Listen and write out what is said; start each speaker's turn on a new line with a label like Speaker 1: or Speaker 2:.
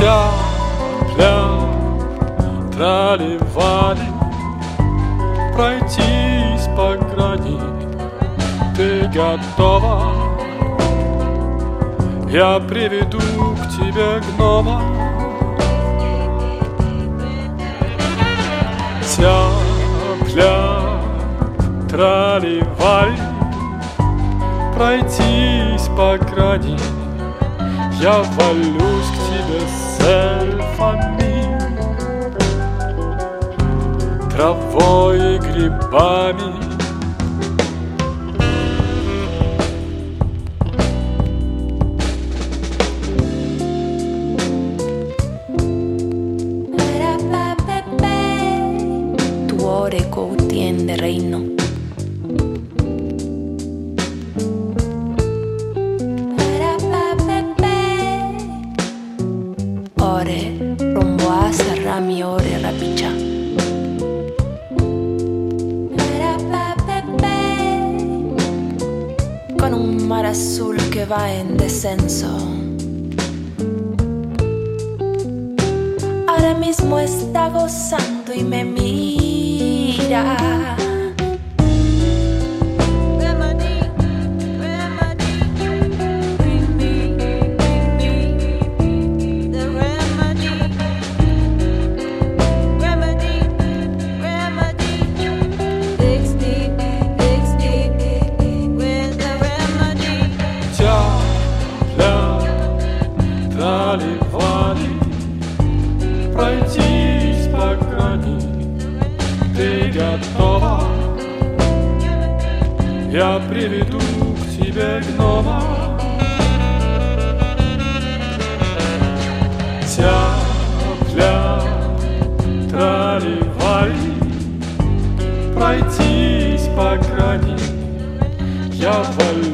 Speaker 1: вся пляж Трали-вали Пройтись по грани Ты готова? Я приведу к тебе гнома. Вся пляж Трали-вали Пройтись по грани я валюсь к тебе с эльфами, травой и грибами.
Speaker 2: Tuo oreco tiende reino. mi ore rapicha. Con un mar azul que va en descenso. Ahora mismo está gozando y me mira.
Speaker 1: заливали, пройтись по грани. Ты готова? Я приведу к тебе гнома. Тяпля, траливали, пройтись по грани. Я твою